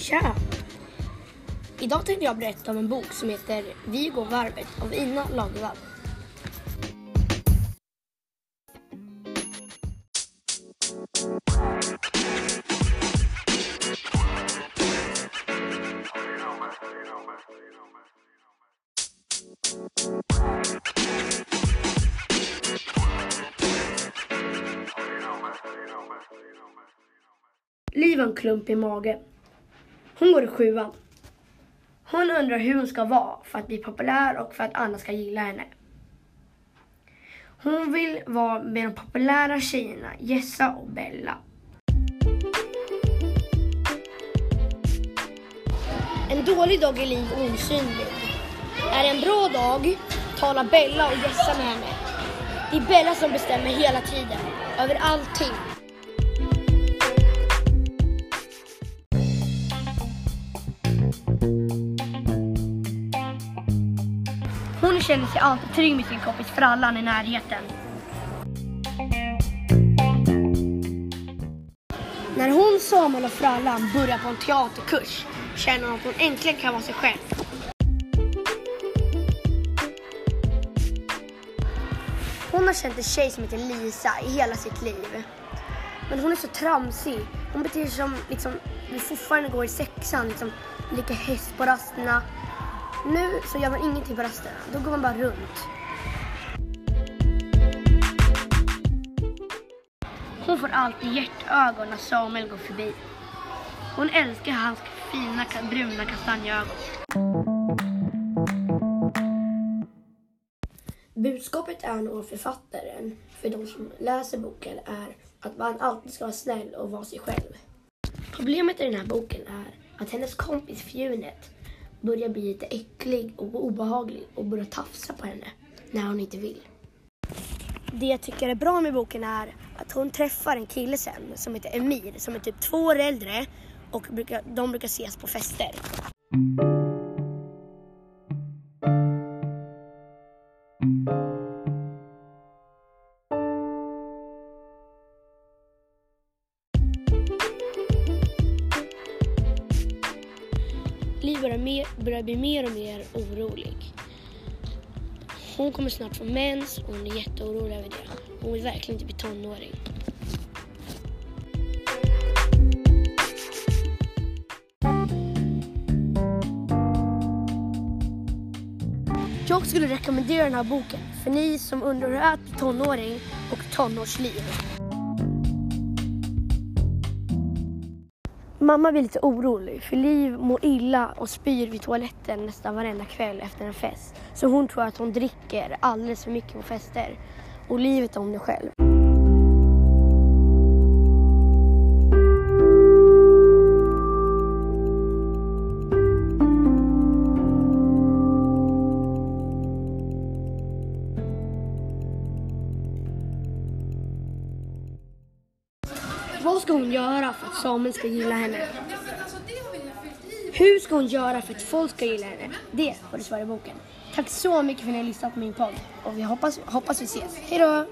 Tja! Idag tänkte jag berätta om en bok som heter Vi går varvet av Ina Lagervall. Liv har en klump i magen. Hon går i sjuan. Hon undrar hur hon ska vara för att bli populär och för att andra ska gilla henne. Hon vill vara med de populära tjejerna Jessa och Bella. En dålig dag är Liv osynlig. Är det en bra dag talar Bella och Jessa med henne. Det är Bella som bestämmer hela tiden, över allting. Hon känner sig alltid trygg med sin kompis Frallan i närheten. När hon, Samuel och Frallan börjar på en teaterkurs känner hon att hon äntligen kan vara sig själv. Hon har känt en tjej som heter Lisa i hela sitt liv. Men hon är så tramsig. Hon beter sig som liksom, vi fortfarande går i sexan, liksom, leker häst på rasterna. Nu så gör man ingenting på rasterna, då går man bara runt. Hon får alltid hjärtögon när Samuel går förbi. Hon älskar hans fina bruna kastanjeögon. Budskapet är nog författaren för de som läser boken är att man alltid ska vara snäll och vara sig själv. Problemet i den här boken är att hennes kompis Fjunet börjar bli lite äcklig och obehaglig och börjar tafsa på henne när hon inte vill. Det jag tycker är bra med boken är att hon träffar en kille sen som heter Emir som är typ två år äldre och brukar, de brukar ses på fester. Liv börjar, mer, börjar bli mer och mer orolig. Hon kommer snart få mens och hon är jätteorolig över det. Hon vill verkligen inte bli tonåring. Jag skulle rekommendera den här boken för ni som undrar hur det är att bli tonåring och tonårsliv. Mamma blir lite orolig för Liv mår illa och spyr vid toaletten nästan varenda kväll efter en fest. Så hon tror att hon dricker alldeles för mycket på fester. Och Liv vet om det själv. Vad ska hon göra för att Samuel ska gilla henne? Hur ska hon göra för att folk ska gilla henne? Det får du svara i boken. Tack så mycket för att ni har lyssnat på min podd och vi hoppas, hoppas vi ses. Hejdå!